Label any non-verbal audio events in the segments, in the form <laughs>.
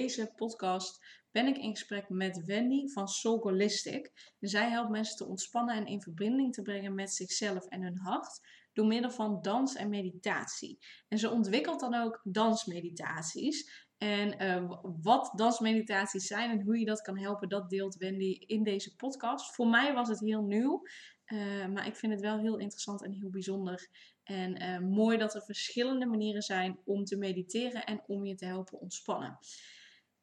Deze podcast ben ik in gesprek met Wendy van Soul Holistic. Zij helpt mensen te ontspannen en in verbinding te brengen met zichzelf en hun hart door middel van dans en meditatie. En ze ontwikkelt dan ook dansmeditaties. En uh, wat dansmeditaties zijn en hoe je dat kan helpen, dat deelt Wendy in deze podcast. Voor mij was het heel nieuw, uh, maar ik vind het wel heel interessant en heel bijzonder. En uh, mooi dat er verschillende manieren zijn om te mediteren en om je te helpen ontspannen.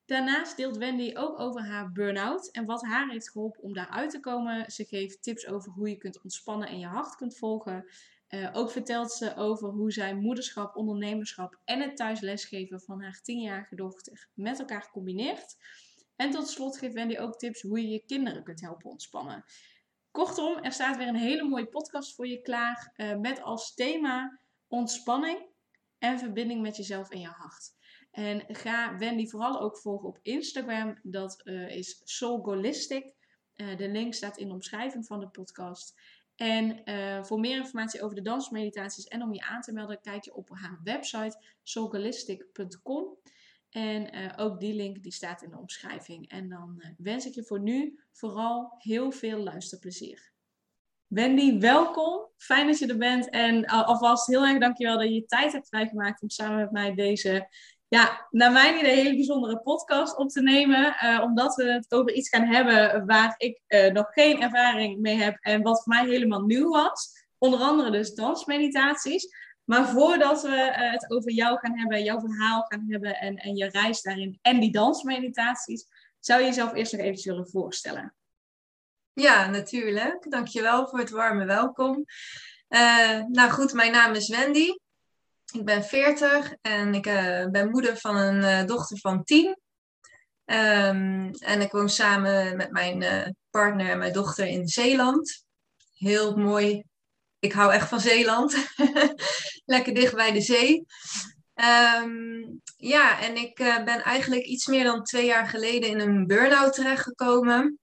Daarnaast deelt Wendy ook over haar burn-out en wat haar heeft geholpen om daaruit te komen. Ze geeft tips over hoe je kunt ontspannen en je hart kunt volgen. Uh, ook vertelt ze over hoe zij moederschap, ondernemerschap en het thuis lesgeven van haar tienjarige dochter met elkaar combineert. En tot slot geeft Wendy ook tips hoe je je kinderen kunt helpen ontspannen. Kortom, er staat weer een hele mooie podcast voor je klaar uh, met als thema ontspanning en verbinding met jezelf en je hart. En ga Wendy vooral ook volgen op Instagram. Dat uh, is Soulgolistic. de link staat in de omschrijving van de podcast. En uh, voor meer informatie over de dansmeditaties en om je aan te melden, kijk je op haar website soulholistic.com. En uh, ook die link die staat in de omschrijving. En dan uh, wens ik je voor nu vooral heel veel luisterplezier. Wendy, welkom. Fijn dat je er bent. En alvast heel erg dankjewel dat je je tijd hebt vrijgemaakt om samen met mij deze ja, naar mijn idee een hele bijzondere podcast op te nemen. Uh, omdat we het over iets gaan hebben waar ik uh, nog geen ervaring mee heb en wat voor mij helemaal nieuw was. Onder andere dus dansmeditaties. Maar voordat we uh, het over jou gaan hebben, jouw verhaal gaan hebben en, en je reis daarin en die dansmeditaties, zou je jezelf eerst nog even willen voorstellen? Ja, natuurlijk. Dankjewel voor het warme welkom. nou goed, mijn naam is Wendy. Ik ben 40 en ik uh, ben moeder van een uh, dochter van 10. Um, ehm, en ik woon samen met mijn uh, partner en mijn dochter in Zeeland. Heel mooi. Ik hou echt van Zeeland. <laughs> Lekker dicht bij de zee. Um, ja, en ik ben eigenlijk iets meer dan twee jaar geleden in een burn-out terechtgekomen.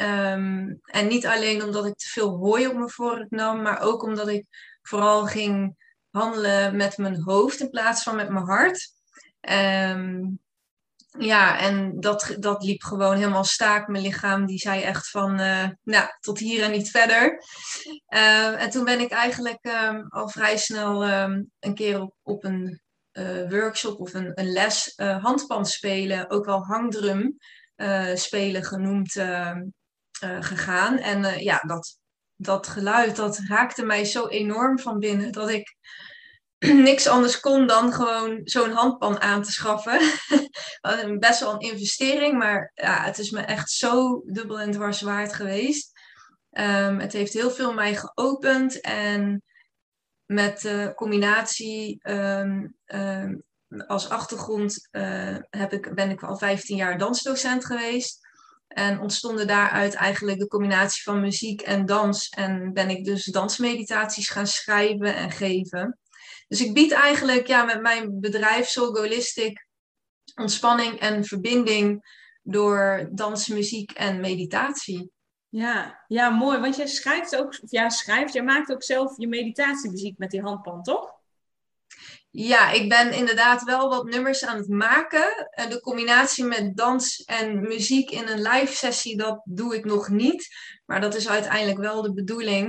Um, en niet alleen omdat ik te veel hooi op me vork nam, maar ook omdat ik vooral ging handelen met mijn hoofd in plaats van met mijn hart. Um, ja, en dat, dat liep gewoon helemaal staak. Mijn lichaam die zei echt van, uh, nou, tot hier en niet verder. Uh, en toen ben ik eigenlijk um, al vrij snel een keer op, op een uh, workshop of een, een les handpan spelen, ook wel hangdrum spelen genoemd, gegaan. En ja, dat, dat geluid, dat raakte mij zo enorm van binnen dat ik <clears throat> niks anders kon dan gewoon zo'n handpan aan te schaffen. <laughs> Best wel een investering, maar ja, het is me echt zo dubbel en dwars waard geweest. Um, het heeft heel veel mij geopend en met de combinatie um, um, als achtergrond uh, heb ik, ben ik al 15 jaar dansdocent geweest. En ontstonden daaruit eigenlijk de combinatie van muziek en dans. En ben ik dus dansmeditaties gaan schrijven en geven. Dus ik bied eigenlijk ja, met mijn bedrijf Soul Holistic ontspanning en verbinding door dans, muziek en meditatie. Ja, ja, mooi. Want jij schrijft ook, ja, schrijft, jij maakt ook zelf je meditatiemuziek met die handpan, toch? Ja, ik ben inderdaad wel wat nummers aan het maken. De combinatie met dans en muziek in een live sessie, dat doe ik nog niet. Maar dat is uiteindelijk wel de bedoeling.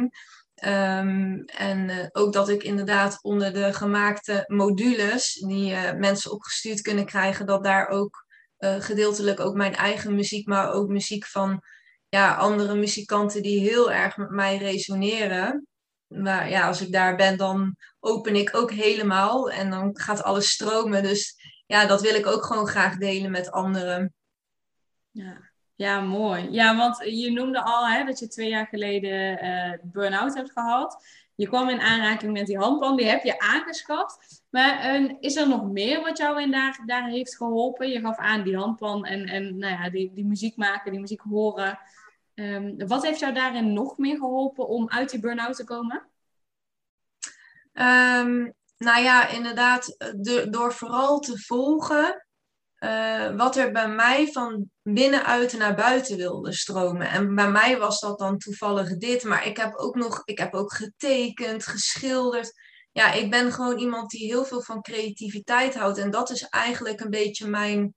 Um, en uh, ook dat ik inderdaad onder de gemaakte modules die uh, mensen opgestuurd kunnen krijgen, dat daar ook gedeeltelijk ook mijn eigen muziek, maar ook muziek van ja, andere muzikanten die heel erg met mij resoneren. Maar ja, als ik daar ben, dan open ik ook helemaal en dan gaat alles stromen. Dus ja, dat wil ik ook gewoon graag delen met anderen. Ja, Ja, mooi. Ja, want je noemde al hè, dat je twee jaar geleden uh, burn-out hebt gehad. Je kwam in aanraking met die handpan, die heb je aangeschaft. Maar uh, is er nog meer wat jou in daar, daar heeft geholpen? Je gaf aan die handpan en, en nou ja, die, die muziek maken, die muziek horen. Um, wat heeft jou daarin nog meer geholpen om uit die burn-out te komen? Um, nou ja, inderdaad, de, door vooral te volgen uh, wat er bij mij van binnenuit naar buiten wilde stromen. En bij mij was dat dan toevallig dit, maar ik heb ook nog, ik heb ook getekend, geschilderd. Ja, ik ben gewoon iemand die heel veel van creativiteit houdt. En dat is eigenlijk een beetje mijn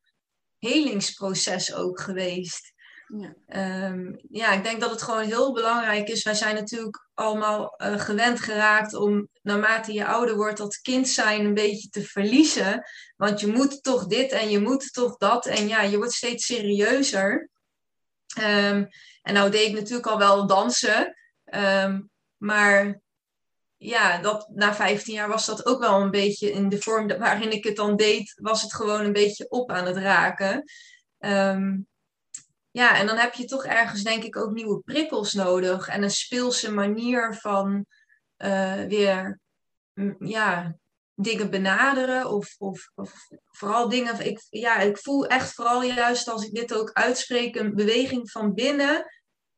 helingsproces ook geweest. Ja. Ehm, ja, ik denk dat het gewoon heel belangrijk is. Wij zijn natuurlijk allemaal uh, gewend geraakt om naarmate je ouder wordt dat kind zijn een beetje te verliezen. Want je moet toch dit en je moet toch dat. En ja, je wordt steeds serieuzer. Um, en nou deed ik natuurlijk al wel dansen. Um, maar ja, dat, na 15 jaar was dat ook wel een beetje in de vorm waarin ik het dan deed, was het gewoon een beetje op aan het raken. Um, ja, en dan heb je toch ergens denk ik ook nieuwe prikkels nodig en een speelse manier van uh, weer mm, ja, dingen benaderen of, of, of, vooral dingen. Ik, ja, ik voel echt vooral juist als ik dit ook uitspreek, een beweging van binnen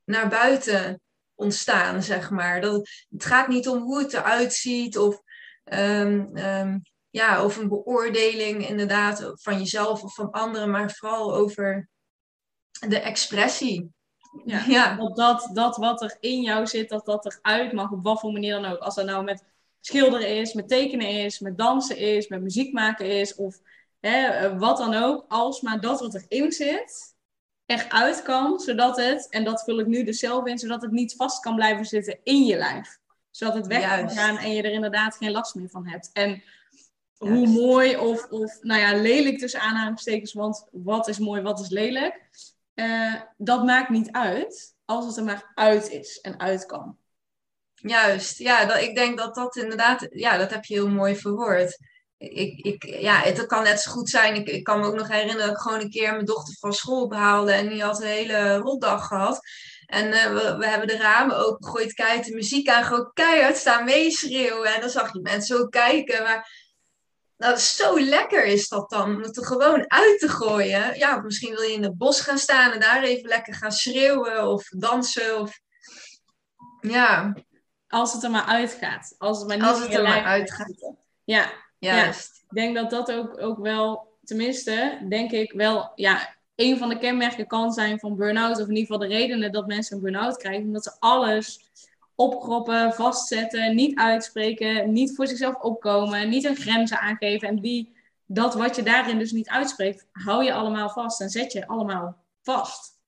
naar buiten ontstaan, zeg maar. Dat, het gaat niet om hoe het eruit ziet of, um, um, ja, of een beoordeling inderdaad van jezelf of van anderen, maar vooral over de expressie. Ja, <laughs> ja. Dat, dat, dat wat er in jou zit, dat dat eruit mag, op wat voor manier dan ook. Als dat nou met schilderen is, met tekenen is, met dansen is, met muziek maken is, of hè, wat dan ook. Als maar dat wat erin zit, eruit kan, zodat het, en dat vul ik nu dus zelf in, zodat het niet vast kan blijven zitten in je lijf. Zodat het weg kan gaan en je er inderdaad geen last meer van hebt. En hoe mooi of, of, nou ja, lelijk tussen aanhalingstekens, want wat is mooi, wat is lelijk. Uh, dat maakt niet uit als het er maar uit is en uit kan. Juist, ja, dat, ik denk dat dat inderdaad, ja, dat heb je heel mooi verwoord. Ik, ik, ja, het kan net zo goed zijn. Ik, ik kan me ook nog herinneren dat ik gewoon een keer mijn dochter van school behaalde en die had een hele rotdag gehad. En uh, we, we, hebben de ramen opengegooid, kijk de muziek aan, gewoon keihard staan meeschreeuwen. En dan zag je mensen ook kijken. Maar nou, zo lekker is dat dan, om het er gewoon uit te gooien. Ja, misschien wil je in het bos gaan staan en daar even lekker gaan schreeuwen of dansen. Of... Ja. Als het er maar uitgaat. Als het maar niet Als het er maar uitgaat. Ja, juist. Ja. Ik denk dat dat ook, ook wel, tenminste, denk ik wel, ja, een van de kenmerken kan zijn van burn-out. Of in ieder geval de redenen dat mensen een burn-out krijgen. Omdat ze alles opkroppen, vastzetten, niet uitspreken, niet voor zichzelf opkomen, niet een grenzen aangeven. En die, dat wat je daarin dus niet uitspreekt, hou je allemaal vast en zet je allemaal vast.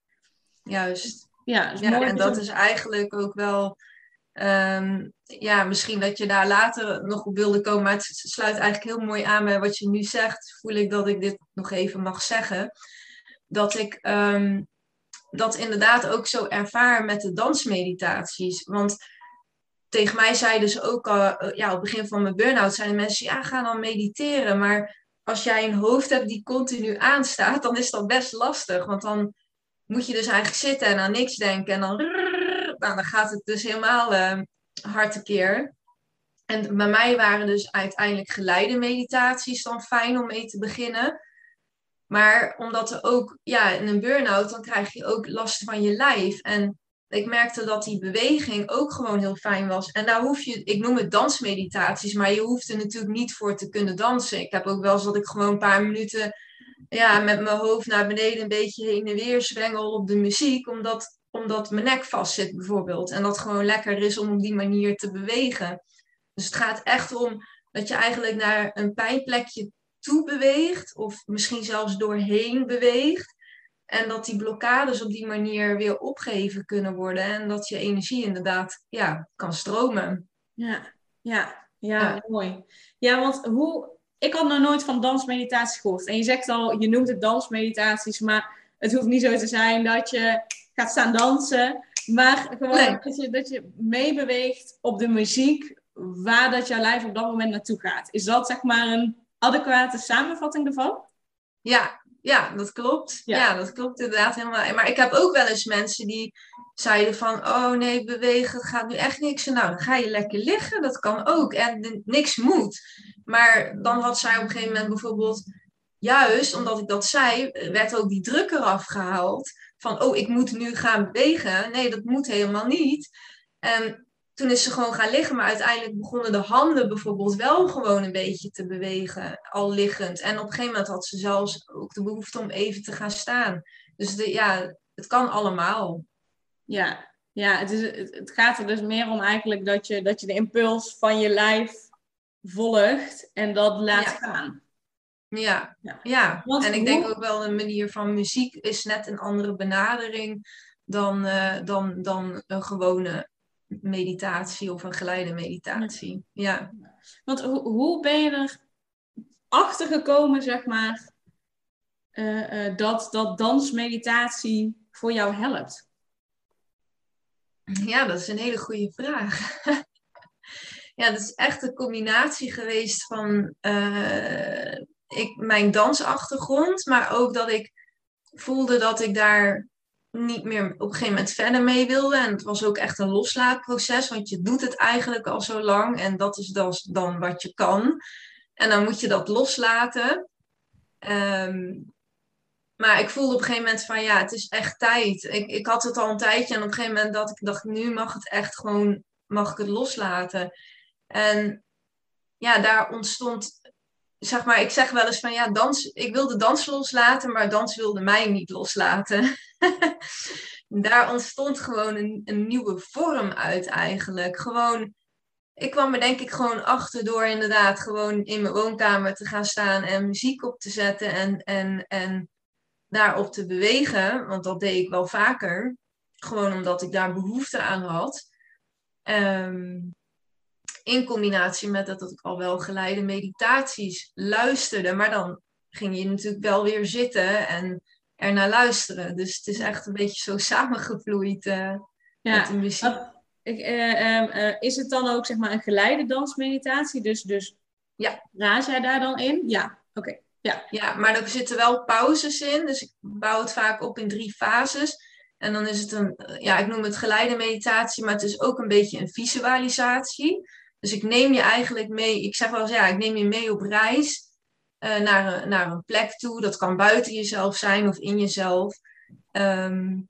Juist. Ja, ja en dat is eigenlijk ook wel, ehm, ja, misschien dat je daar later nog op wilde komen, maar het sluit eigenlijk heel mooi aan bij wat je nu zegt. Voel ik dat ik dit nog even mag zeggen. Dat ik um, dat inderdaad ook zo ervaar met de dansmeditaties. Want tegen mij zeiden ze ook al, eh, ja, op het begin van mijn burn-out, zeiden mensen, ja, ga dan mediteren. Maar als jij een hoofd hebt die continu aanstaat, dan is dat best lastig. Want dan moet je dus eigenlijk zitten en aan niks denken. En dan, nou, dan gaat het dus helemaal uh, hard tekeer. En bij mij waren dus uiteindelijk geleide meditaties dan fijn om mee te beginnen. Maar omdat er ook, ja, in een burn-out, dan krijg je ook last van je lijf. En ik merkte dat die beweging ook gewoon heel fijn was. En daar hoef je, ik noem het dansmeditaties, maar je hoeft er natuurlijk niet voor te kunnen dansen. Ik heb ook wel eens dat ik gewoon een paar minuten ja, met mijn hoofd naar beneden een beetje heen en weer zwengel op de muziek, omdat, omdat mijn nek vast zit bijvoorbeeld. En dat gewoon lekker is om op die manier te bewegen. Dus het gaat echt om dat je eigenlijk naar een pijnplekje toe beweegt, of misschien zelfs doorheen beweegt. En dat die blokkades op die manier weer opgeheven kunnen worden. En dat je energie inderdaad ja, kan stromen. Ja, ja, ja, mooi. Ja, want hoe. Ik had nog nooit van dansmeditatie gehoord. En je zegt al, je noemt het dansmeditaties, maar het hoeft niet zo te zijn dat je gaat staan dansen. Maar gewoon dat, je, dat je meebeweegt op de muziek waar dat jouw lijf op dat moment naartoe gaat. Is dat zeg maar een adequate samenvatting ervan? Ja, ja, dat klopt. Ja. dat klopt inderdaad helemaal. Maar ik heb ook wel eens mensen die zeiden van, oh nee, bewegen, het gaat nu echt niks. Nou, dan ga je lekker liggen, dat kan ook. En niks moet. Maar dan had zij op een gegeven moment bijvoorbeeld, juist omdat ik dat zei, werd ook die druk eraf gehaald. Van, oh, ik moet nu gaan bewegen. Nee, dat moet helemaal niet. En toen is ze gewoon gaan liggen, maar uiteindelijk begonnen de handen bijvoorbeeld wel gewoon een beetje te bewegen, al liggend. En op een gegeven moment had ze zelfs ook de behoefte om even te gaan staan. Dus de, ja, het kan allemaal. Ja, ja het, is, het, gaat er dus meer om eigenlijk dat je, dat je de impuls van je lijf volgt en dat laat gaan. Ja, ja. ja. en ik denk ook wel een manier van muziek is net een andere benadering dan, uh, dan, dan een gewone meditatie of een geleide meditatie. Ja. Want ho hoe ben je er achter gekomen, zeg maar, uh, uh, dat, dat dansmeditatie voor jou helpt? Ja, dat is een hele goede vraag. <laughs> ja, dat is echt een combinatie geweest van uh, ik, mijn dansachtergrond, maar ook dat ik voelde dat ik daar niet meer op een gegeven moment verder mee wilde. En het was ook echt een loslaatproces, want je doet het eigenlijk al zo lang en dat is dan, dan wat je kan. En dan moet je dat loslaten. Um, maar ik voelde op een gegeven moment van ja, het is echt tijd. Ik, ik had het al een tijdje en op een gegeven moment dat ik dacht, nu mag het echt gewoon, mag ik het loslaten. En ja, daar ontstond, zeg maar, ik zeg wel eens van ja, dans, ik wilde dans loslaten, maar dans wilde mij niet loslaten. <laughs> <laughs> daar ontstond gewoon een, een nieuwe vorm uit eigenlijk. Gewoon, ik kwam er denk ik gewoon achter door inderdaad gewoon in mijn woonkamer te gaan staan en muziek op te zetten en, en, en daarop te bewegen, want dat deed ik wel vaker, gewoon omdat ik daar behoefte aan had. Ehm, in combinatie met dat, dat ik al wel geleide meditaties luisterde, maar dan ging je natuurlijk wel weer zitten en ernaar luisteren. Dus het is echt een beetje zo <laughs> samengevloeid uh, ja, met de muziek. Ik, uh, uh, is het dan ook zeg maar een geleide dansmeditatie? Dus, dus ja. raad jij daar dan in? Ja, oké. Ja. ja, maar er zitten wel pauzes in. Dus ik bouw het vaak op in drie fases. En dan is het een, ja, ik noem het geleide meditatie, maar het is ook een beetje een visualisatie. Dus ik neem je eigenlijk mee, ik zeg wel eens, ja, ik neem je mee op reis naar, een, naar een plek toe. Dat kan buiten jezelf zijn of in jezelf. Um,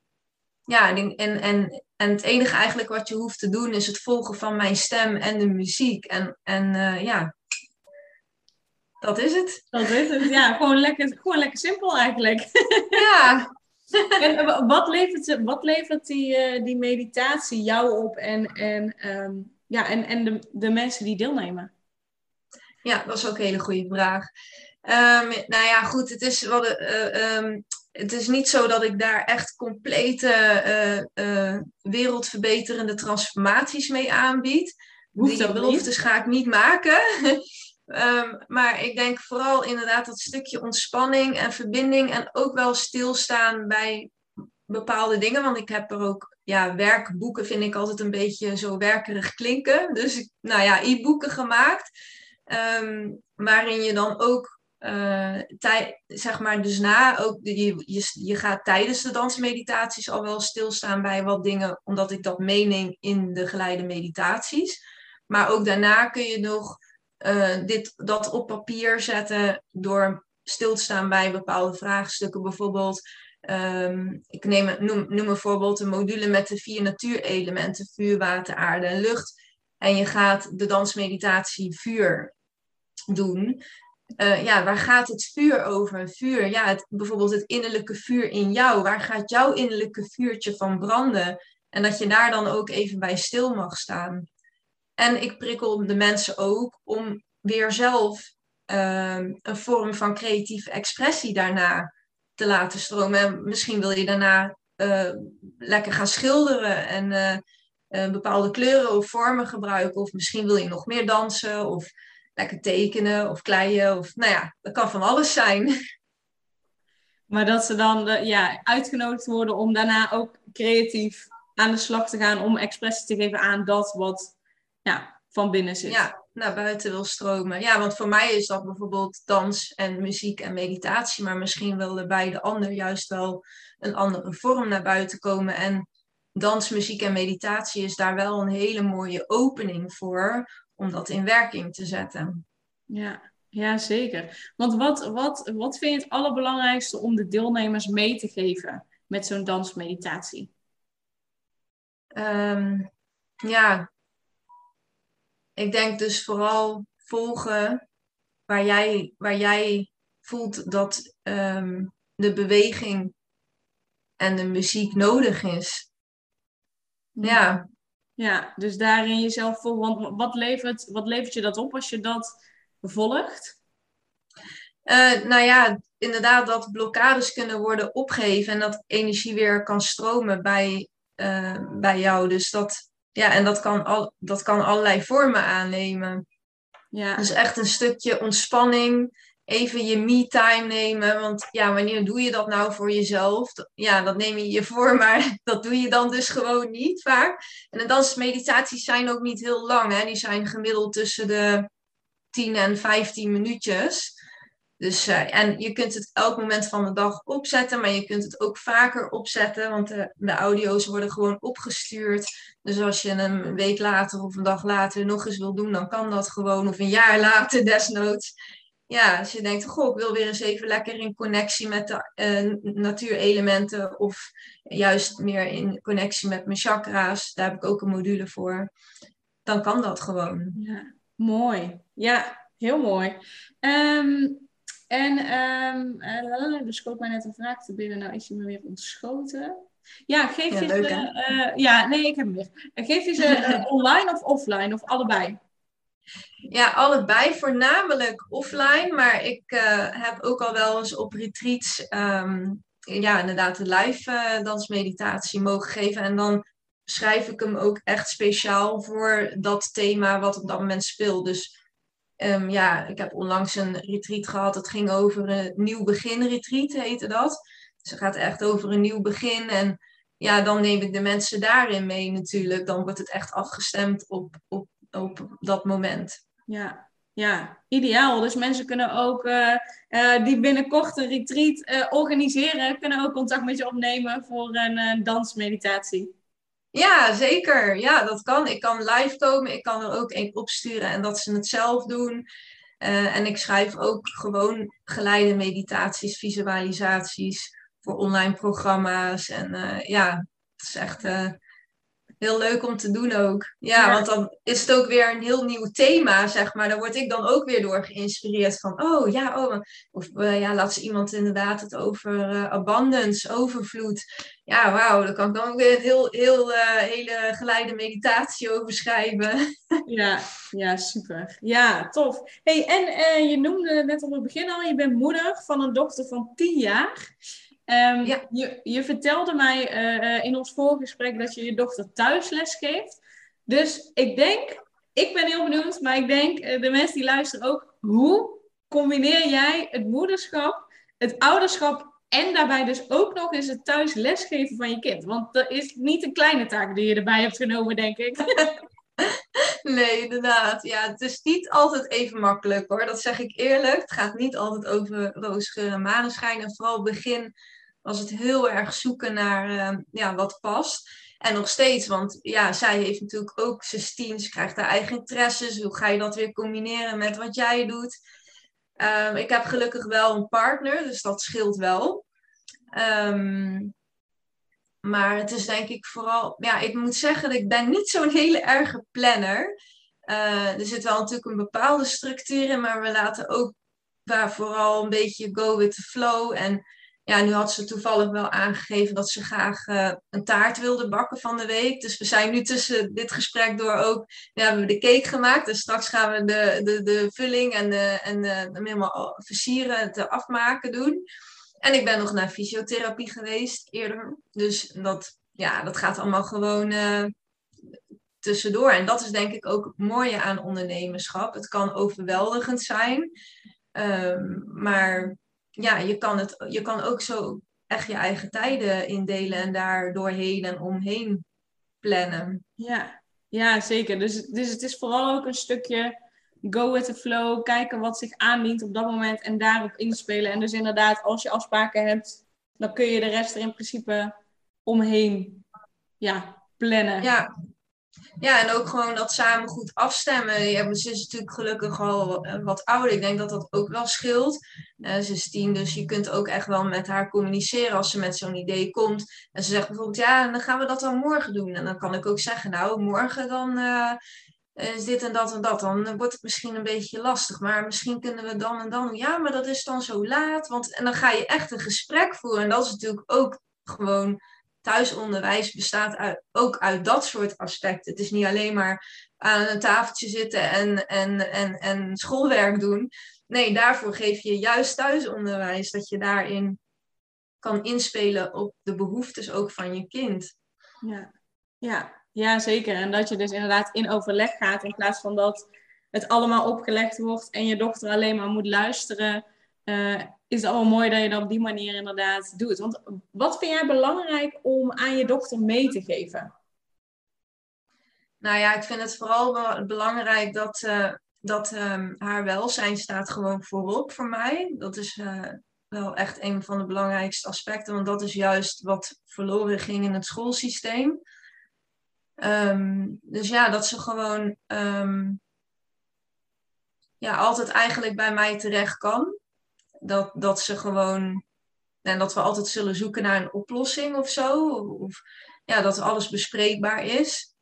ja, en, en, en, en het enige eigenlijk wat je hoeft te doen is het volgen van mijn stem en de muziek. En, en uh, ja, dat is het. Dat is het, ja. Gewoon lekker, gewoon lekker simpel eigenlijk. <laughs> Ja. <laughs> en eh, wat levert, wat levert die, uh, die meditatie jou op en, en, um, ja, en, en de, de mensen die deelnemen? Ja, dat is ook een hele goede vraag. Um, nou ja, goed, het is, wat, uh, um, het is niet zo dat ik daar echt complete uh, wereldverbeterende transformaties mee aanbied. Hoeft die beloftes ga ik niet maken. Um, <laughs> maar ik denk vooral inderdaad dat stukje ontspanning en verbinding en ook wel stilstaan bij bepaalde dingen. Want ik heb er ook, ja, werkboeken vind ik altijd een beetje zo werkerig klinken. Dus nou ja, e-boeken gemaakt. Um, waarin je dan ook, uh, zeg maar, dus na, ook, je, je, je gaat tijdens de dansmeditaties al wel stilstaan bij wat dingen, omdat ik dat meeneem in de geleide meditaties. Maar ook daarna kun je nog uh, dit, dat op papier zetten door stil te staan bij bepaalde vraagstukken. Bijvoorbeeld, um, ik neem, noem, noem een voorbeeld een module met de vier natuurelementen, vuur, water, aarde en lucht. En je gaat de dansmeditatie vuur doen. Uh, ja, waar gaat het vuur over? Vuur, ja, het, bijvoorbeeld het innerlijke vuur in jou. Waar gaat jouw innerlijke vuurtje van branden? En dat je daar dan ook even bij stil mag staan. En ik prikkel de mensen ook om weer zelf ehm, een vorm van creatieve expressie daarna te laten stromen. En misschien wil je daarna uh, lekker gaan schilderen en uh, bepaalde kleuren of vormen gebruiken. Of misschien wil je nog meer dansen of tekenen of kleien. Of, nou ja, dat kan van alles zijn. <laughs> Maar dat ze dan ja, uitgenodigd worden om daarna ook creatief aan de slag te gaan om expressie te geven aan dat wat ja, van binnen zit. Ja, naar buiten wil stromen. Ja, want voor mij is dat bijvoorbeeld dans en muziek en meditatie, maar misschien willen bij de ander juist wel een andere vorm naar buiten komen. En dans, muziek en meditatie is daar wel een hele mooie opening voor om dat in werking te zetten. Ja, ja zeker. Want wat, wat, wat vind je het allerbelangrijkste om de deelnemers mee te geven met zo'n dansmeditatie? Um, ja, ik denk dus vooral volgen waar jij, waar jij voelt dat ehm, de beweging en de muziek nodig is. Ja. Ja, dus daarin jezelf volgen. Want wat levert, wat levert je dat op als je dat volgt? Uh, nou ja, inderdaad dat blokkades kunnen worden opgeheven en dat energie weer kan stromen bij, uh, bij jou. Dus dat, ja, en dat kan, al, dat kan allerlei vormen aannemen. Ja. Dus echt een stukje ontspanning, even je me-time nemen. Want ja, wanneer doe je dat nou voor jezelf? Ja, dat neem je je voor, <laughs> maar dat doe je dan dus gewoon niet vaak. En dansmeditaties zijn ook niet heel lang. Hè? Die zijn gemiddeld tussen de 10 en 15 minuutjes. Dus, uh, en je kunt het elk moment van de dag opzetten, maar je kunt het ook vaker opzetten, want de, de audio's worden gewoon opgestuurd. Dus als je een week later of een dag later nog eens wil doen, dan kan dat gewoon. Of een jaar later <laughs> desnoods. Ja, als je denkt, goh, ik wil weer eens even lekker in connectie met de uh, natuurelementen. Of juist meer in connectie met mijn chakra's. Daar heb ik ook een module voor. Dan kan dat gewoon. Ja, mooi. Ja, heel mooi. Um, en um, uh, er schoot mij net een vraag te binnen. Nou is hij me weer ontschoten. Ja, geef ja, je leuk, ze... Uh, ja, nee, ik heb hem weer. Geef je ze <laughs> online of offline of allebei? Ja, allebei. Voornamelijk offline. Maar ik heb ook al wel eens op retreats... Um, ja, inderdaad de live dansmeditatie mogen geven. En dan schrijf ik hem ook echt speciaal voor dat thema wat op dat moment speelt. Dus Um, ja, ik heb onlangs een retreat gehad. Het ging over een nieuw begin retreat, heette dat. Dus het gaat echt over een nieuw begin. En ja, dan neem ik de mensen daarin mee natuurlijk. Dan wordt het echt afgestemd op, op, op dat moment. Ja, ja, ideaal. Dus mensen kunnen ook uh, uh, die binnenkort een retreat uh, organiseren, kunnen ook contact met je opnemen voor een dansmeditatie. Ja, zeker. Ja, dat kan. Ik kan live komen. Ik kan er ook één opsturen en dat ze het zelf doen. En ik schrijf ook gewoon geleide meditaties, visualisaties voor online programma's. En ja, het is echt heel leuk om te doen ook. Ja, want dan is het ook weer een heel nieuw thema, zeg maar. Daar word ik dan ook weer door geïnspireerd van, oh ja, oh. Of uh, ja, laat ze iemand inderdaad het over uh, abundance, overvloed. Ja, wauw, daar kan ik dan ook weer een heel, heel, uh, hele geleide meditatie over schrijven. <laughs> Ja, ja, super. Ja, tof. Hey, en je noemde net op het begin al, je bent moeder van een dochter van 10 jaar. Um, ja. je, je vertelde mij uh, in ons voorgesprek dat je je dochter thuis les geeft. Dus ik denk, ik ben heel benieuwd, maar ik denk uh, de mensen die luisteren ook, hoe combineer jij het moederschap, het ouderschap en daarbij dus ook nog eens het thuis lesgeven van je kind? Want dat is niet een kleine taak die je erbij hebt genomen, denk ik. <laughs> Nee, inderdaad. Ja, het is niet altijd even makkelijk hoor. Dat zeg ik eerlijk. Het gaat niet altijd over roosgeur en maneschijn. En vooral begin was het heel erg zoeken naar uh, ja, wat past. En nog steeds, want ja, zij heeft natuurlijk ook zijn ze krijgt haar eigen interesses. Hoe ga je dat weer combineren met wat jij doet? Um, ik heb gelukkig wel een partner, dus dat scheelt wel. Um, maar het is denk ik vooral, ja, ik moet zeggen dat ik ben niet zo'n hele erge planner. Uh, er zit wel natuurlijk een bepaalde structuur in, maar we laten ook waar vooral een beetje go with the flow. En ja, nu had ze toevallig wel aangegeven dat ze graag uh, een taart wilde bakken van de week. Dus we zijn nu tussen dit gesprek door ook, we hebben de cake gemaakt. Dus straks gaan we de, de, de vulling en, de, en hem helemaal versieren, het afmaken doen. En ik ben nog naar fysiotherapie geweest eerder. Dus dat, ja, dat gaat allemaal gewoon uh, tussendoor. En dat is denk ik ook het mooie aan ondernemerschap. Het kan overweldigend zijn. Um, maar ja, je kan, het, je kan ook zo echt je eigen tijden indelen en daar doorheen en omheen plannen. Ja, ja zeker. Dus, dus het is vooral ook een stukje go with the flow, kijken wat zich aandient op dat moment en daarop inspelen. En dus inderdaad, als je afspraken hebt, dan kun je de rest er in principe omheen ja, plannen. Ja. Ja, en ook gewoon dat samen goed afstemmen. Ja, ze is natuurlijk gelukkig al eh, wat ouder. Ik denk dat dat ook wel scheelt. Uh, ze is tien, dus je kunt ook echt wel met haar communiceren als ze met zo'n idee komt. En ze zegt bijvoorbeeld, ja, dan gaan we dat dan morgen doen. En dan kan ik ook zeggen, nou, morgen dan... Uh, is dit en dat en dat, dan wordt het misschien een beetje lastig. Maar misschien kunnen we dan en dan. Ja, maar dat is dan zo laat. Want, en dan ga je echt een gesprek voeren. En dat is natuurlijk ook gewoon thuisonderwijs bestaat uit, ook uit dat soort aspecten. Het is niet alleen maar aan een tafeltje zitten en, en, en, en schoolwerk doen. Nee, daarvoor geef je juist thuisonderwijs, dat je daarin kan inspelen op de behoeftes ook van je kind. Ja, ja. ja zeker. En dat je dus inderdaad in overleg gaat in plaats van dat het allemaal opgelegd wordt en je dochter alleen maar moet luisteren. Uh, is het allemaal mooi dat je dat op die manier inderdaad doet. Want wat vind jij belangrijk om aan je dochter mee te geven? Nou ja, ik vind het vooral belangrijk dat, uh, dat um, haar welzijn staat gewoon voorop voor mij. Dat is uh, wel echt een van de belangrijkste aspecten, want dat is juist wat verloren ging in het schoolsysteem. Um, dus ja, dat ze gewoon um, ja, altijd eigenlijk bij mij terecht kan dat, dat ze gewoon. En dat we altijd zullen zoeken naar een oplossing of zo. Of, ja, dat alles bespreekbaar is.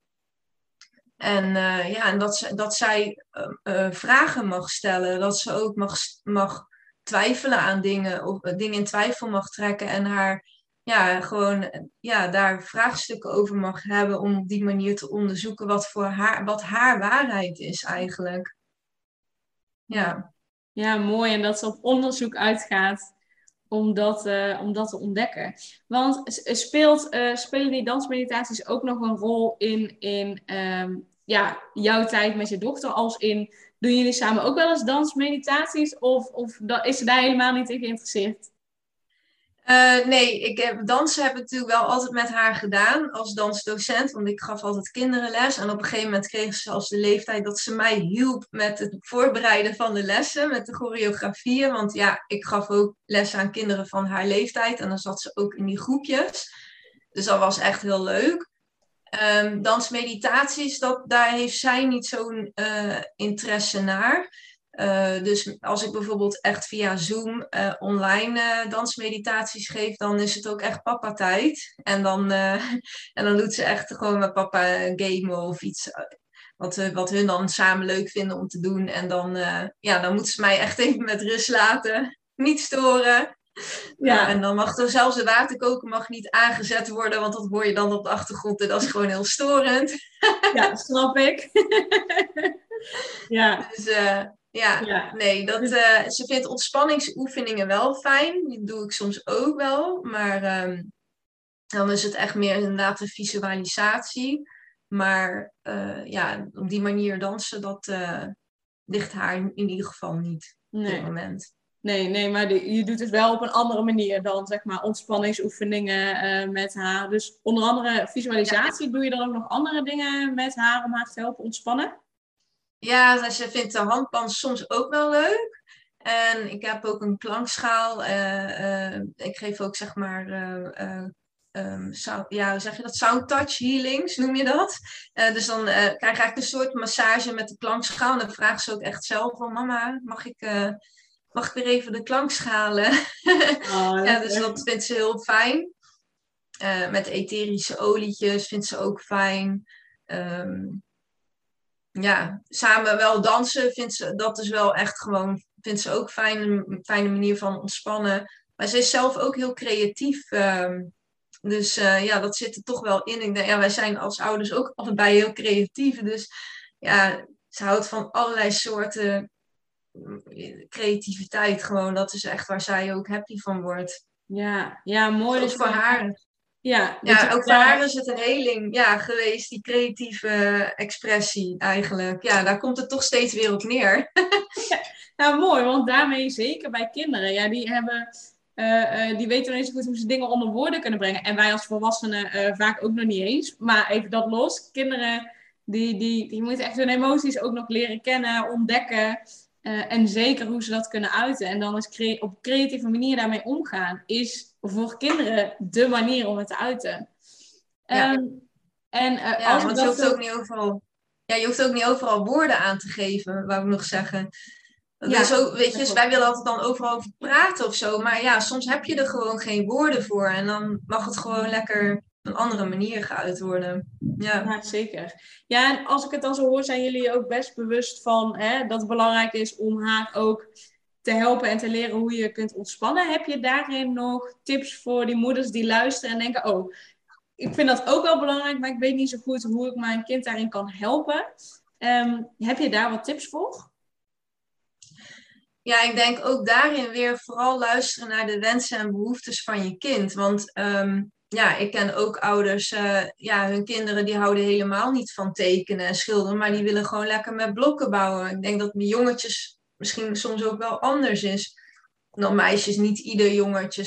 En, uh, ja, en dat, ze, dat zij uh, vragen mag stellen. Dat ze ook mag, mag twijfelen aan dingen. Of dingen in twijfel mag trekken. En haar ja, gewoon ja, daar vraagstukken over mag hebben. Om op die manier te onderzoeken wat, voor haar, wat haar waarheid is eigenlijk. Ja. Ja, mooi. En dat ze op onderzoek uitgaat om dat, uh, om dat te ontdekken. Want speelt, uh, spelen die dansmeditaties ook nog een rol in, in um, ja, jouw tijd met je dochter? Als in, doen jullie samen ook wel eens dansmeditaties? Of, of is ze daar helemaal niet in geïnteresseerd? Uh, nee, ik heb, dansen heb ik natuurlijk wel altijd met haar gedaan als dansdocent, want ik gaf altijd kinderen les. En op een gegeven moment kreeg ze zelfs de leeftijd dat ze mij hielp met het voorbereiden van de lessen, met de choreografieën. Want ja, ik gaf ook les aan kinderen van haar leeftijd en dan zat ze ook in die groepjes. Dus dat was echt heel leuk. Um, dansmeditaties, dat, daar heeft zij niet zo'n uh, interesse naar. Uh, dus als ik bijvoorbeeld echt via Zoom uh, online uh, dansmeditaties geef, dan is het ook echt papa-tijd. En dan, <laughs> en dan doet ze echt gewoon met papa gamen of iets wat, wat hun dan samen leuk vinden om te doen. En dan, ja, dan moeten ze mij echt even met rust laten, <laughs> niet storen. Ja. en dan mag er zelfs de waterkoker mag niet aangezet worden, want dat hoor je dan op de achtergrond en dat is gewoon heel storend. Ja, snap ik. <laughs> ja. Dus, ja, nee, dat, uh, ze vindt ontspanningsoefeningen wel fijn. Die doe ik soms ook wel. Maar um, dan is het echt meer inderdaad een visualisatie. Maar uh, ja, op die manier dansen, dat uh, ligt haar in, ieder geval niet nee. op dit moment. Nee, nee, maar je doet het wel op een andere manier dan zeg maar ontspanningsoefeningen met haar. Dus onder andere visualisatie, doe je dan ook nog andere dingen met haar om haar te helpen ontspannen? Ja, ze vindt de handpan soms ook wel leuk. En ik heb ook een klankschaal. Uh, uh, ik geef ook zeg maar. Uh, um, sound, ja, zeg je dat? Sound touch healings noem je dat? dus dan krijg je eigenlijk een soort massage met de klankschaal. En dan vraagt ze ook echt zelf van mama, mag ik, mag ik weer even de klankschalen? <laughs> Oh, ja, dus dat vindt ze heel fijn. met etherische olietjes vindt ze ook fijn. Um, ja, samen wel dansen vindt ze, dat is wel echt gewoon, vindt ze ook fijn, een fijne manier van ontspannen. Maar ze is zelf ook heel creatief. Uh, dus uh, ja, dat zit er toch wel in. Ik denk, ja, wij zijn als ouders ook allebei heel creatief. Dus ja, ze houdt van allerlei soorten mm, creativiteit gewoon. Dat is echt waar zij ook happy van wordt. Ja, ja mooi. Dus voor haar. Ja, ja ook voor haar is het een heling ja, geweest, die creatieve expressie eigenlijk. Ja, daar komt het toch steeds weer op neer. <laughs> ja, nou, mooi, want daarmee zeker bij kinderen. Ja, die hebben... Uh, uh, die weten nog niet zo goed hoe ze dingen onder woorden kunnen brengen. En wij als volwassenen uh, vaak ook nog niet eens. Maar even dat los. Kinderen Die, die, die moeten echt hun emoties ook nog leren kennen, ontdekken. Eh, en zeker hoe ze dat kunnen uiten. En dan is cre op creatieve manier daarmee omgaan, is voor kinderen de manier om het te uiten. Ja. Ehm, en, uh, ja, als want je hoeft ook niet overal ja, je hoeft ook niet overal woorden aan te geven, wou ik nog zeggen. Ja, dus weet je, dus wij willen altijd dan overal over praten of zo. Maar ja, soms heb je er gewoon geen woorden voor. En dan mag het gewoon lekker op een andere manier geuit worden. Ja. ja, zeker. Ja, en als ik het dan zo hoor, zijn jullie ook best bewust van hè, dat het belangrijk is om haar ook te helpen en te leren hoe je kunt ontspannen. Heb je daarin nog tips voor die moeders die luisteren en denken: Oh, ik vind dat ook wel belangrijk, maar ik weet niet zo goed hoe ik mijn kind daarin kan helpen. Ehm, heb je daar wat tips voor? Ja, ik denk ook daarin weer vooral luisteren naar de wensen en behoeftes van je kind. Want ehm, ja, ik ken ook ouders, uh, ja, hun kinderen die houden helemaal niet van tekenen en schilderen, maar die willen gewoon lekker met blokken bouwen. Ik denk dat mijn jongetjes misschien soms ook wel anders is dan meisjes. Niet ieder jongetje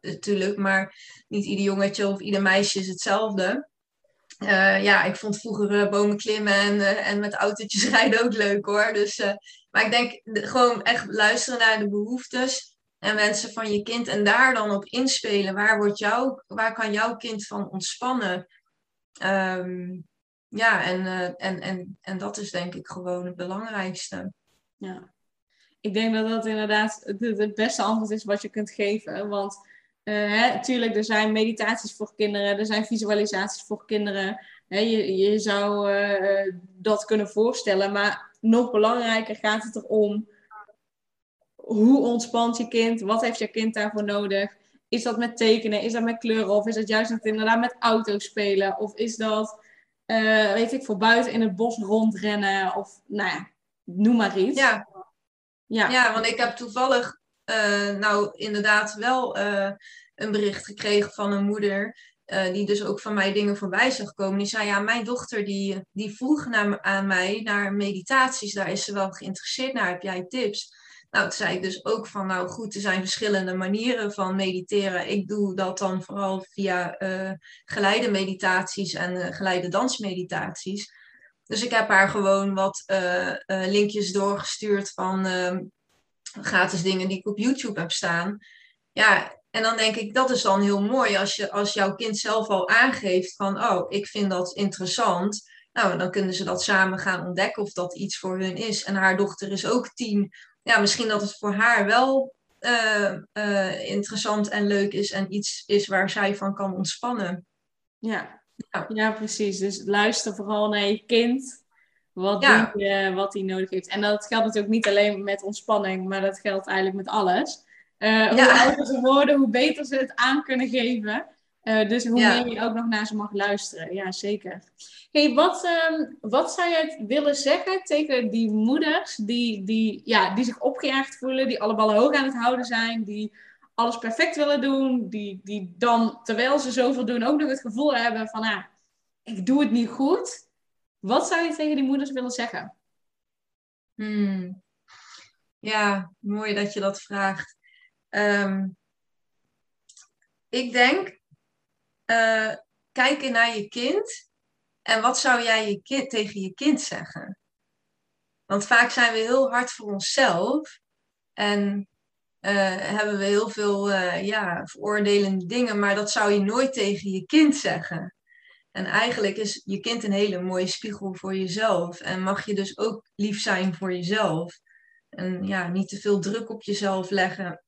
natuurlijk, maar niet ieder jongetje of ieder meisje is hetzelfde. Uh, ja, ik vond vroeger uh, bomen klimmen en, en met autootjes <laughs> rijden ook leuk hoor. Dus, maar ik denk gewoon echt luisteren naar de behoeftes en wensen van je kind en daar dan op inspelen. Waar, wordt jouw, waar kan jouw kind van ontspannen? Um, ja, en, en, en, en dat is denk ik gewoon het belangrijkste. Ja, ik denk dat dat inderdaad het, beste antwoord is wat je kunt geven. Want Natuurlijk, uh, er zijn meditaties voor kinderen, er zijn visualisaties voor kinderen. Hè, je, je zou uh, dat kunnen voorstellen, maar nog belangrijker gaat het erom hoe ontspant je kind? Wat heeft je kind daarvoor nodig? Is dat met tekenen? Is dat met kleuren? Of is dat juist inderdaad met auto's spelen? Of is dat, uh, weet ik, voor buiten in het bos rondrennen? Of nou ja, noem maar iets. Ja, ja. ja want ik heb toevallig uh, nou inderdaad wel uh, een bericht gekregen van een moeder. Uh, die dus ook van mij dingen voorbij zag komen. Die zei, ja, mijn dochter die, die vroeg naar, aan mij naar meditaties. Daar is ze wel geïnteresseerd naar. Heb jij tips? Nou, toen zei ik dus ook van, nou goed, er zijn verschillende manieren van mediteren. Ik doe dat dan vooral via geleide meditaties en geleide dansmeditaties. Dus ik heb haar gewoon wat linkjes doorgestuurd van ehm, gratis dingen die ik op YouTube heb staan. Ja, en dan denk ik, dat is dan heel mooi als, je, als jouw kind zelf al aangeeft van, oh, ik vind dat interessant. Nou, dan kunnen ze dat samen gaan ontdekken of dat iets voor hun is. En haar dochter is ook tien. Ja, misschien dat het voor haar wel uh, uh, interessant en leuk is en iets is waar zij van kan ontspannen. Ja. ja, ja. precies. Dus luister vooral naar je kind. Wat, ja. die, wat die nodig heeft. En dat geldt natuurlijk niet alleen met ontspanning, maar dat geldt eigenlijk met alles. Uh, hoe ouder ze worden, hoe beter ze het aan kunnen geven. Uh, dus hoe meer je ook nog naar ze mag luisteren. Ja, zeker. Hey, wat, um, wat zou je willen zeggen tegen die moeders die, die, ja, die zich opgejaagd voelen, die alle ballen hoog aan het houden zijn, die alles perfect willen doen, die, die dan, terwijl ze zoveel doen, ook nog het gevoel hebben van, ah, ik doe het niet goed. Wat zou je tegen die moeders willen zeggen? Hmm. Ja, mooi dat je dat vraagt. Um, ik denk, uh, kijken naar je kind en wat zou jij je tegen je kind zeggen? Want vaak zijn we heel hard voor onszelf en uh, hebben we heel veel uh, ja, veroordelende dingen, maar dat zou je nooit tegen je kind zeggen. En eigenlijk is je kind een hele mooie spiegel voor jezelf. En mag je dus ook lief zijn voor jezelf. En ja, niet te veel druk op jezelf leggen.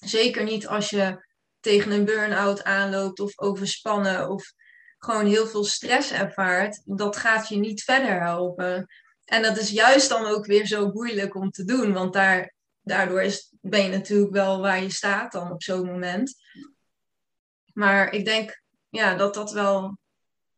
Zeker niet als je tegen een burn-out aanloopt of overspannen of gewoon heel veel stress ervaart. Dat gaat je niet verder helpen. En dat is juist dan ook weer zo moeilijk om te doen. Want daar, daardoor is, ben je natuurlijk wel waar je staat dan op zo'n moment. Maar ik denk ja, dat dat wel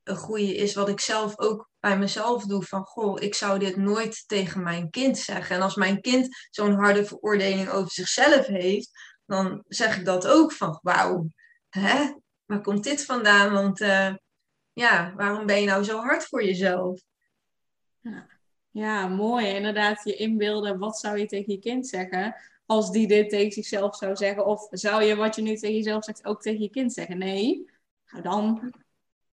een goede is wat ik zelf ook bij mezelf doe. Van goh, ik zou dit nooit tegen mijn kind zeggen. En als mijn kind zo'n harde veroordeling over zichzelf heeft, dan zeg ik dat ook van wauw, hè? waar komt dit vandaan? Want uh, ja, waarom ben je nou zo hard voor jezelf? Ja. ja, mooi. Inderdaad, je inbeelden, wat zou je tegen je kind zeggen? Als die dit tegen zichzelf zou zeggen. Of zou je wat je nu tegen jezelf zegt ook tegen je kind zeggen? Nee, nou dan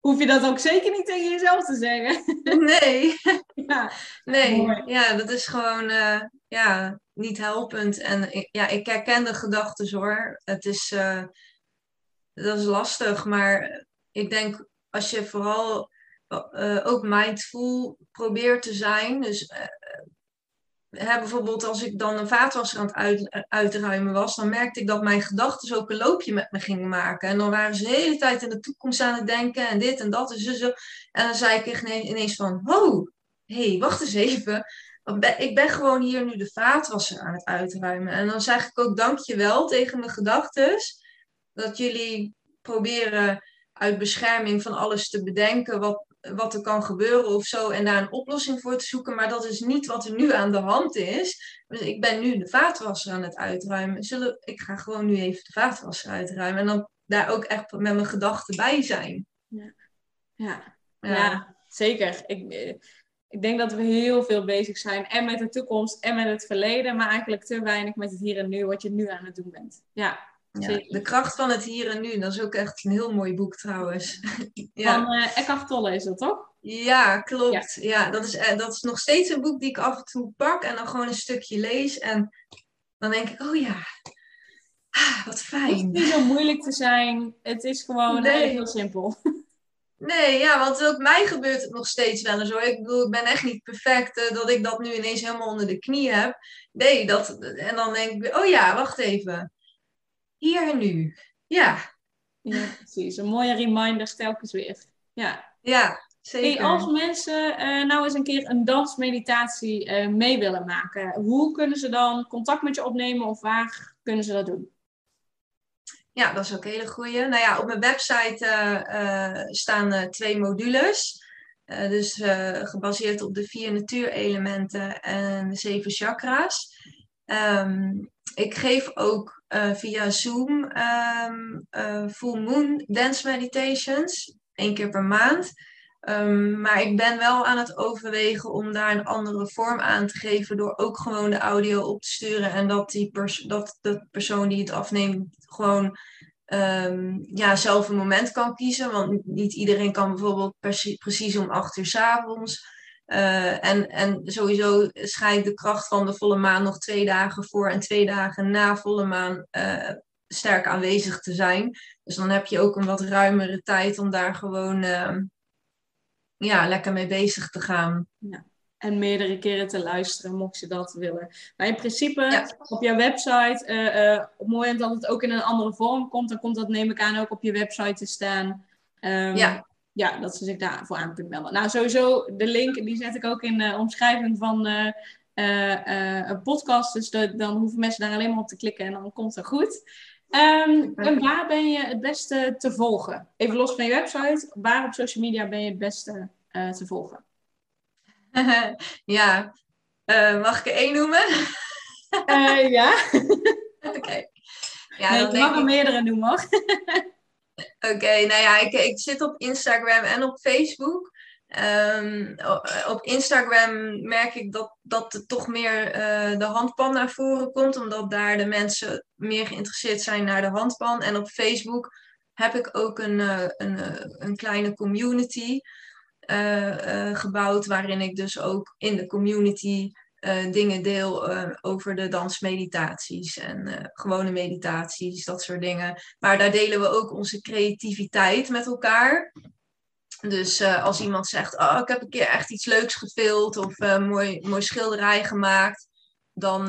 hoef je dat ook zeker niet tegen jezelf te zeggen. <laughs> Nee. ja. Nee, Mooi. ja, dat is gewoon eh, ja, niet helpend. En ik- ja, ik herken de gedachten hoor. Het is, eh, dat is lastig, maar ik denk als je vooral eh, ook mindful probeert te zijn. Dus hè, bijvoorbeeld als ik dan een vaatwasser aan het uit, uitruimen was, dan merkte ik dat mijn gedachten ook een loopje met me gingen maken. En dan waren ze de hele tijd in de toekomst aan het denken en dit en dat en zo. En dan zei ik ineens van, oh, hé, hey, wacht eens even. Ik ben gewoon hier nu de vaatwasser aan het uitruimen. En dan zeg ik ook dankjewel tegen mijn gedachten. Dat jullie proberen uit bescherming van alles te bedenken wat, wat er kan gebeuren of zo. En daar een oplossing voor te zoeken. Maar dat is niet wat er nu aan de hand is. Dus ik ben nu de vaatwasser aan het uitruimen. Zullen, ik ga gewoon nu even de vaatwasser uitruimen. En dan daar ook echt met mijn gedachten bij zijn. Ja. Ja. Ja, zeker. Ik, eh, ik denk dat we heel veel bezig zijn. En met de toekomst en met het verleden. Maar eigenlijk te weinig met het hier en nu. Wat je nu aan het doen bent. Ja, Ja, de kracht van het hier en nu, dat is ook echt een heel mooi boek trouwens. <laughs> ja. Van eh Eckhart Tolle is dat toch? ja, klopt. Ja, dat, is, eh, dat is nog steeds een boek die ik af en toe pak en dan gewoon een stukje lees. En dan denk ik, oh ja, ah, wat Het hoeft fijn. niet zo moeilijk te zijn. Het is gewoon Nee. eigenlijk heel simpel. <laughs> Nee, ja, want ook mij gebeurt het nog steeds wel eens hoor. Ik bedoel, ik ben echt niet perfect eh, dat ik dat nu ineens helemaal onder de knie heb. Nee, dat, en dan denk ik, oh ja, wacht even. Hier en nu. Ja, Ja, precies. Een mooie reminder telkens weer. Ja. ja, Hey, zeker. als mensen eh, nou eens een keer een dansmeditatie eh, mee willen maken, hoe kunnen ze dan contact met je opnemen of waar kunnen ze dat doen? Ja, dat is ook een hele goeie. Nou ja, op mijn website eh, staan twee modules. Dus gebaseerd op de vier natuurelementen en de zeven chakra's. Ehm, ik geef ook eh, via Zoom ehm, eh, Full Moon Dance Meditations. één keer per maand. Ehm, maar ik ben wel aan het overwegen om daar een andere vorm aan te geven. Door ook gewoon de audio op te sturen. En dat, die pers dat de persoon die het afneemt gewoon ehm, ja, zelf een moment kan kiezen. Want niet iedereen kan bijvoorbeeld precie- precies om acht uur 's avonds. Eh, en, en sowieso schijnt de kracht van de volle maan nog twee dagen voor en twee dagen na volle maan eh, sterk aanwezig te zijn. Dus dan heb je ook een wat ruimere tijd om daar gewoon ehm, ja, lekker mee bezig te gaan. En meerdere keren te luisteren, mocht je dat willen. Maar in principe, Ja. op jouw website, eh, eh, op het moment dat het ook in een andere vorm komt, dan komt dat, neem ik aan, ook op je website te staan. Ehm, Ja. Ja, dat ze zich daarvoor aan kunnen melden. Nou, sowieso, de link, die zet ik ook in de omschrijving van eh, eh, eh, een podcast. Dus de- dan hoeven mensen daar alleen maar op te klikken en dan komt het goed. Ehm, en waar ben je het beste te volgen? Even los van je website, waar op social media ben je het beste te volgen? <laughs> ja, mag ik er één noemen? Ja. <laughs> Oké. Ja, nee, dan ik mag er ik- meerdere noemen hoor. <laughs> Oké, nou ja, ik, ik zit op Instagram en op Facebook. Ehm, o- op Instagram merk ik dat, dat er toch meer eh, de handpan naar voren komt, omdat daar de mensen meer geïnteresseerd zijn naar de handpan. En op Facebook heb ik ook een, eh, een, eh, een kleine community eh, eh, gebouwd, waarin ik dus ook in de community eh, dingen deel eh, over de dansmeditaties en eh, gewone meditaties, dat soort dingen. Maar daar delen we ook onze creativiteit met elkaar. Dus als iemand zegt, oh, ik heb een keer echt iets leuks gefilmd of een mooi, mooi schilderij gemaakt, dan,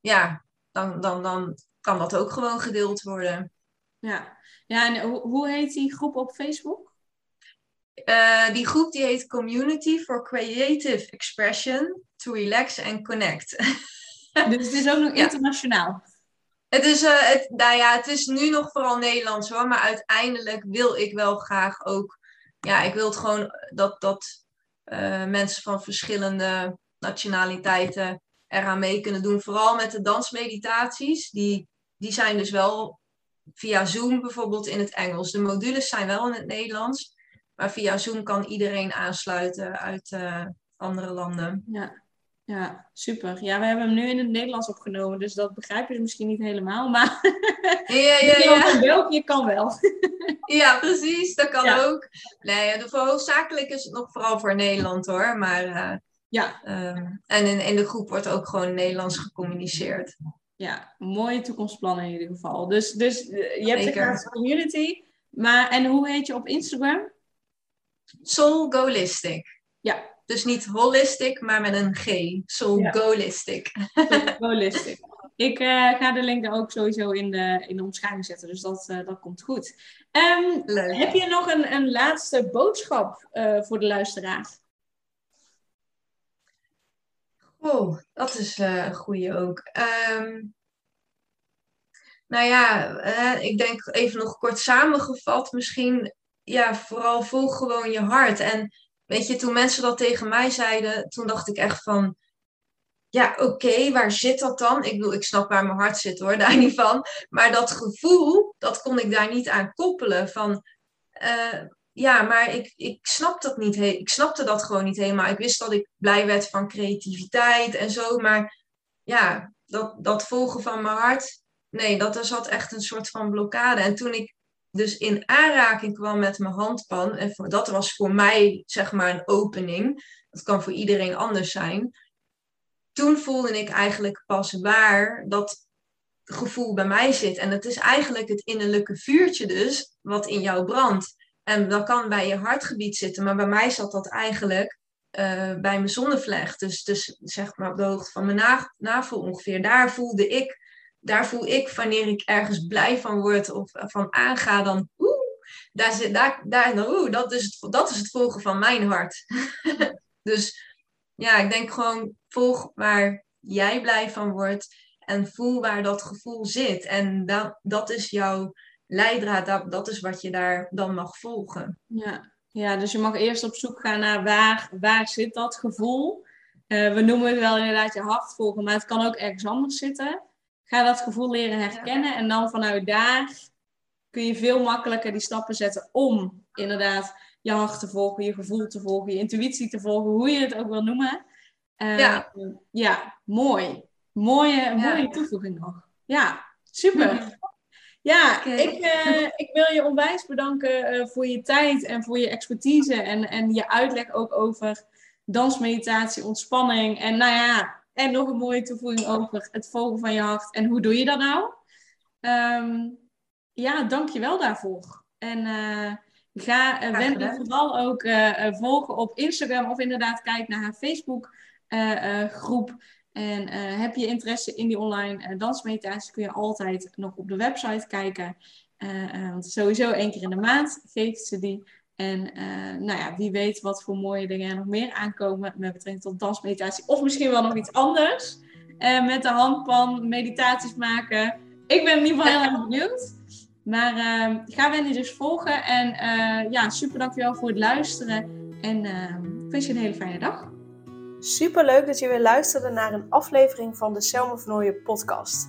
ja, dan, dan, dan kan dat ook gewoon gedeeld worden. Ja, ja en hoe, hoe heet die groep op Facebook? Eh, die groep die heet Community for Creative Expression to Relax and Connect. <laughs> Dus het is ook nog Ja. internationaal. Het is, eh, het, nou ja, het is nu nog vooral Nederlands hoor, maar uiteindelijk wil ik wel graag ook, ja, ik wil het gewoon dat, dat eh, mensen van verschillende nationaliteiten eraan mee kunnen doen. Vooral met de dansmeditaties, die, die zijn dus wel via Zoom bijvoorbeeld in het Engels. De modules zijn wel in het Nederlands, maar via Zoom kan iedereen aansluiten uit eh, andere landen. Ja. Ja, super. Ja, we hebben hem nu in het Nederlands opgenomen, dus dat begrijp je misschien niet helemaal, maar <laughs> Ja, ja, <laughs> ja. België kan wel. <laughs> Ja, precies. Dat kan Ja. ook. Nee, de, voor hoofdzakelijk is het nog vooral voor Nederland hoor. Maar, eh, Ja, ehm, en in, in de groep wordt ook gewoon Nederlands gecommuniceerd. ja, mooie toekomstplannen in ieder geval. Dus, dus eh, je hebt een community, maar en hoe heet je op Instagram? Soul Golistic. Ja, Dus niet holistic, maar met een G. Soul Ja. Holistic. <laughs> Ik eh, ga de link daar ook sowieso in de, in de omschrijving zetten, dus dat, eh, dat komt goed. Ehm, heb je nog een, een laatste boodschap eh, voor de luisteraar? Oh, dat is een goede ook. Ehm, nou ja, ik denk even nog kort samengevat, misschien, ja, vooral volg gewoon je hart. En weet je, toen mensen dat tegen mij zeiden, toen dacht ik echt van, ja, oké, waar zit dat dan? Ik bedoel, ik snap waar mijn hart zit hoor, <laughs> daar niet van. Maar dat gevoel, dat kon ik daar niet aan koppelen. Van, eh, ja, maar ik, ik snap dat niet. Ik snapte dat gewoon niet helemaal. Ik wist dat ik blij werd van creativiteit en zo. Maar ja, dat, dat volgen van mijn hart, nee, dat zat echt een soort van blokkade. En toen ik dus in aanraking kwam met mijn handpan, en dat was voor mij zeg maar een opening. Dat kan voor iedereen anders zijn. Toen voelde ik eigenlijk pas waar dat gevoel bij mij zit. En het is eigenlijk het innerlijke vuurtje dus, wat in jou brandt. En dat kan bij je hartgebied zitten, maar bij mij zat dat eigenlijk eh, bij mijn zonnevlecht. Dus, dus zeg maar op de hoogte van mijn na- navel ongeveer. Daar voelde ik, daar voel ik wanneer ik ergens blij van word of van aanga, dan oeh, daar zit, daar, daar, oeh, dat, is het, dat is het volgen van mijn hart. <laughs> dus ja, ik denk gewoon volg waar jij blij van wordt en voel waar dat gevoel zit. En dat, dat is jouw leidraad, dat, dat is wat je daar dan mag volgen. Ja. ja, dus je mag eerst op zoek gaan naar waar, waar zit dat gevoel. Eh, we noemen het wel inderdaad je hart volgen, maar het kan ook ergens anders zitten. Ga dat gevoel leren herkennen en dan vanuit daar kun je veel makkelijker die stappen zetten om inderdaad je hart te volgen, je gevoel te volgen, je intuïtie te volgen, hoe je het ook wil noemen. Eh, Ja. ja, mooi. Mooie, mooie toevoeging nog. Ja, super. Ja, ik, eh, ik wil je onwijs bedanken eh, voor je tijd en voor je expertise en, en je uitleg ook over dansmeditatie, ontspanning en nou ja, en nog een mooie toevoeging over het volgen van je hart en hoe doe je dat nou? Ehm, ja, dank je wel daarvoor. En eh, ga uh, Graag Wendy vooral ook eh, eh, volgen op Instagram of inderdaad kijk naar haar Facebook eh, eh, groep. En eh, heb je interesse in die online eh, dansmeditatie, kun je altijd nog op de website kijken. Eh, eh, want sowieso één keer in de maand geeft ze die. En eh, nou ja, wie weet wat voor mooie dingen er nog meer aankomen met betrekking tot dansmeditatie. Of misschien wel nog iets anders. Eh, met de handpan, meditaties maken. Ik ben in ieder geval heel erg benieuwd. Maar eh, ga Wendy dus volgen. En eh, ja, super dankjewel voor het luisteren. En eh, ik wens je een hele fijne dag. Super leuk dat je weer luisterde naar een aflevering van de Selma van podcast.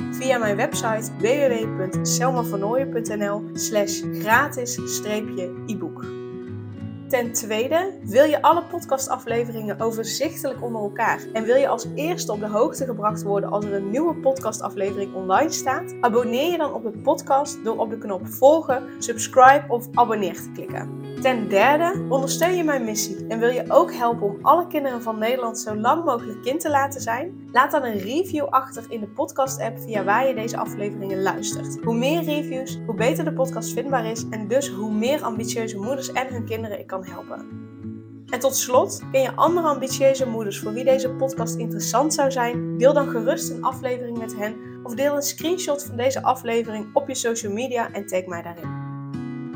via mijn website www.selmavernooien.nl slash gratis e-book. Ten tweede, wil je alle podcastafleveringen overzichtelijk onder elkaar en wil je als eerste op de hoogte gebracht worden als er een nieuwe podcastaflevering online staat? Abonneer je dan op de podcast door op de knop volgen, subscribe of abonneer te klikken. Ten derde, ondersteun je mijn missie en wil je ook helpen om alle kinderen van Nederland zo lang mogelijk kind te laten zijn? Laat dan een review achter in de podcast-app via waar je deze afleveringen luistert. Hoe meer reviews, hoe beter de podcast vindbaar is en dus hoe meer ambitieuze moeders en hun kinderen ik kan helpen. En tot slot, ken je andere ambitieuze moeders voor wie deze podcast interessant zou zijn? Deel dan gerust een aflevering met hen of deel een screenshot van deze aflevering op je social media en tag mij daarin.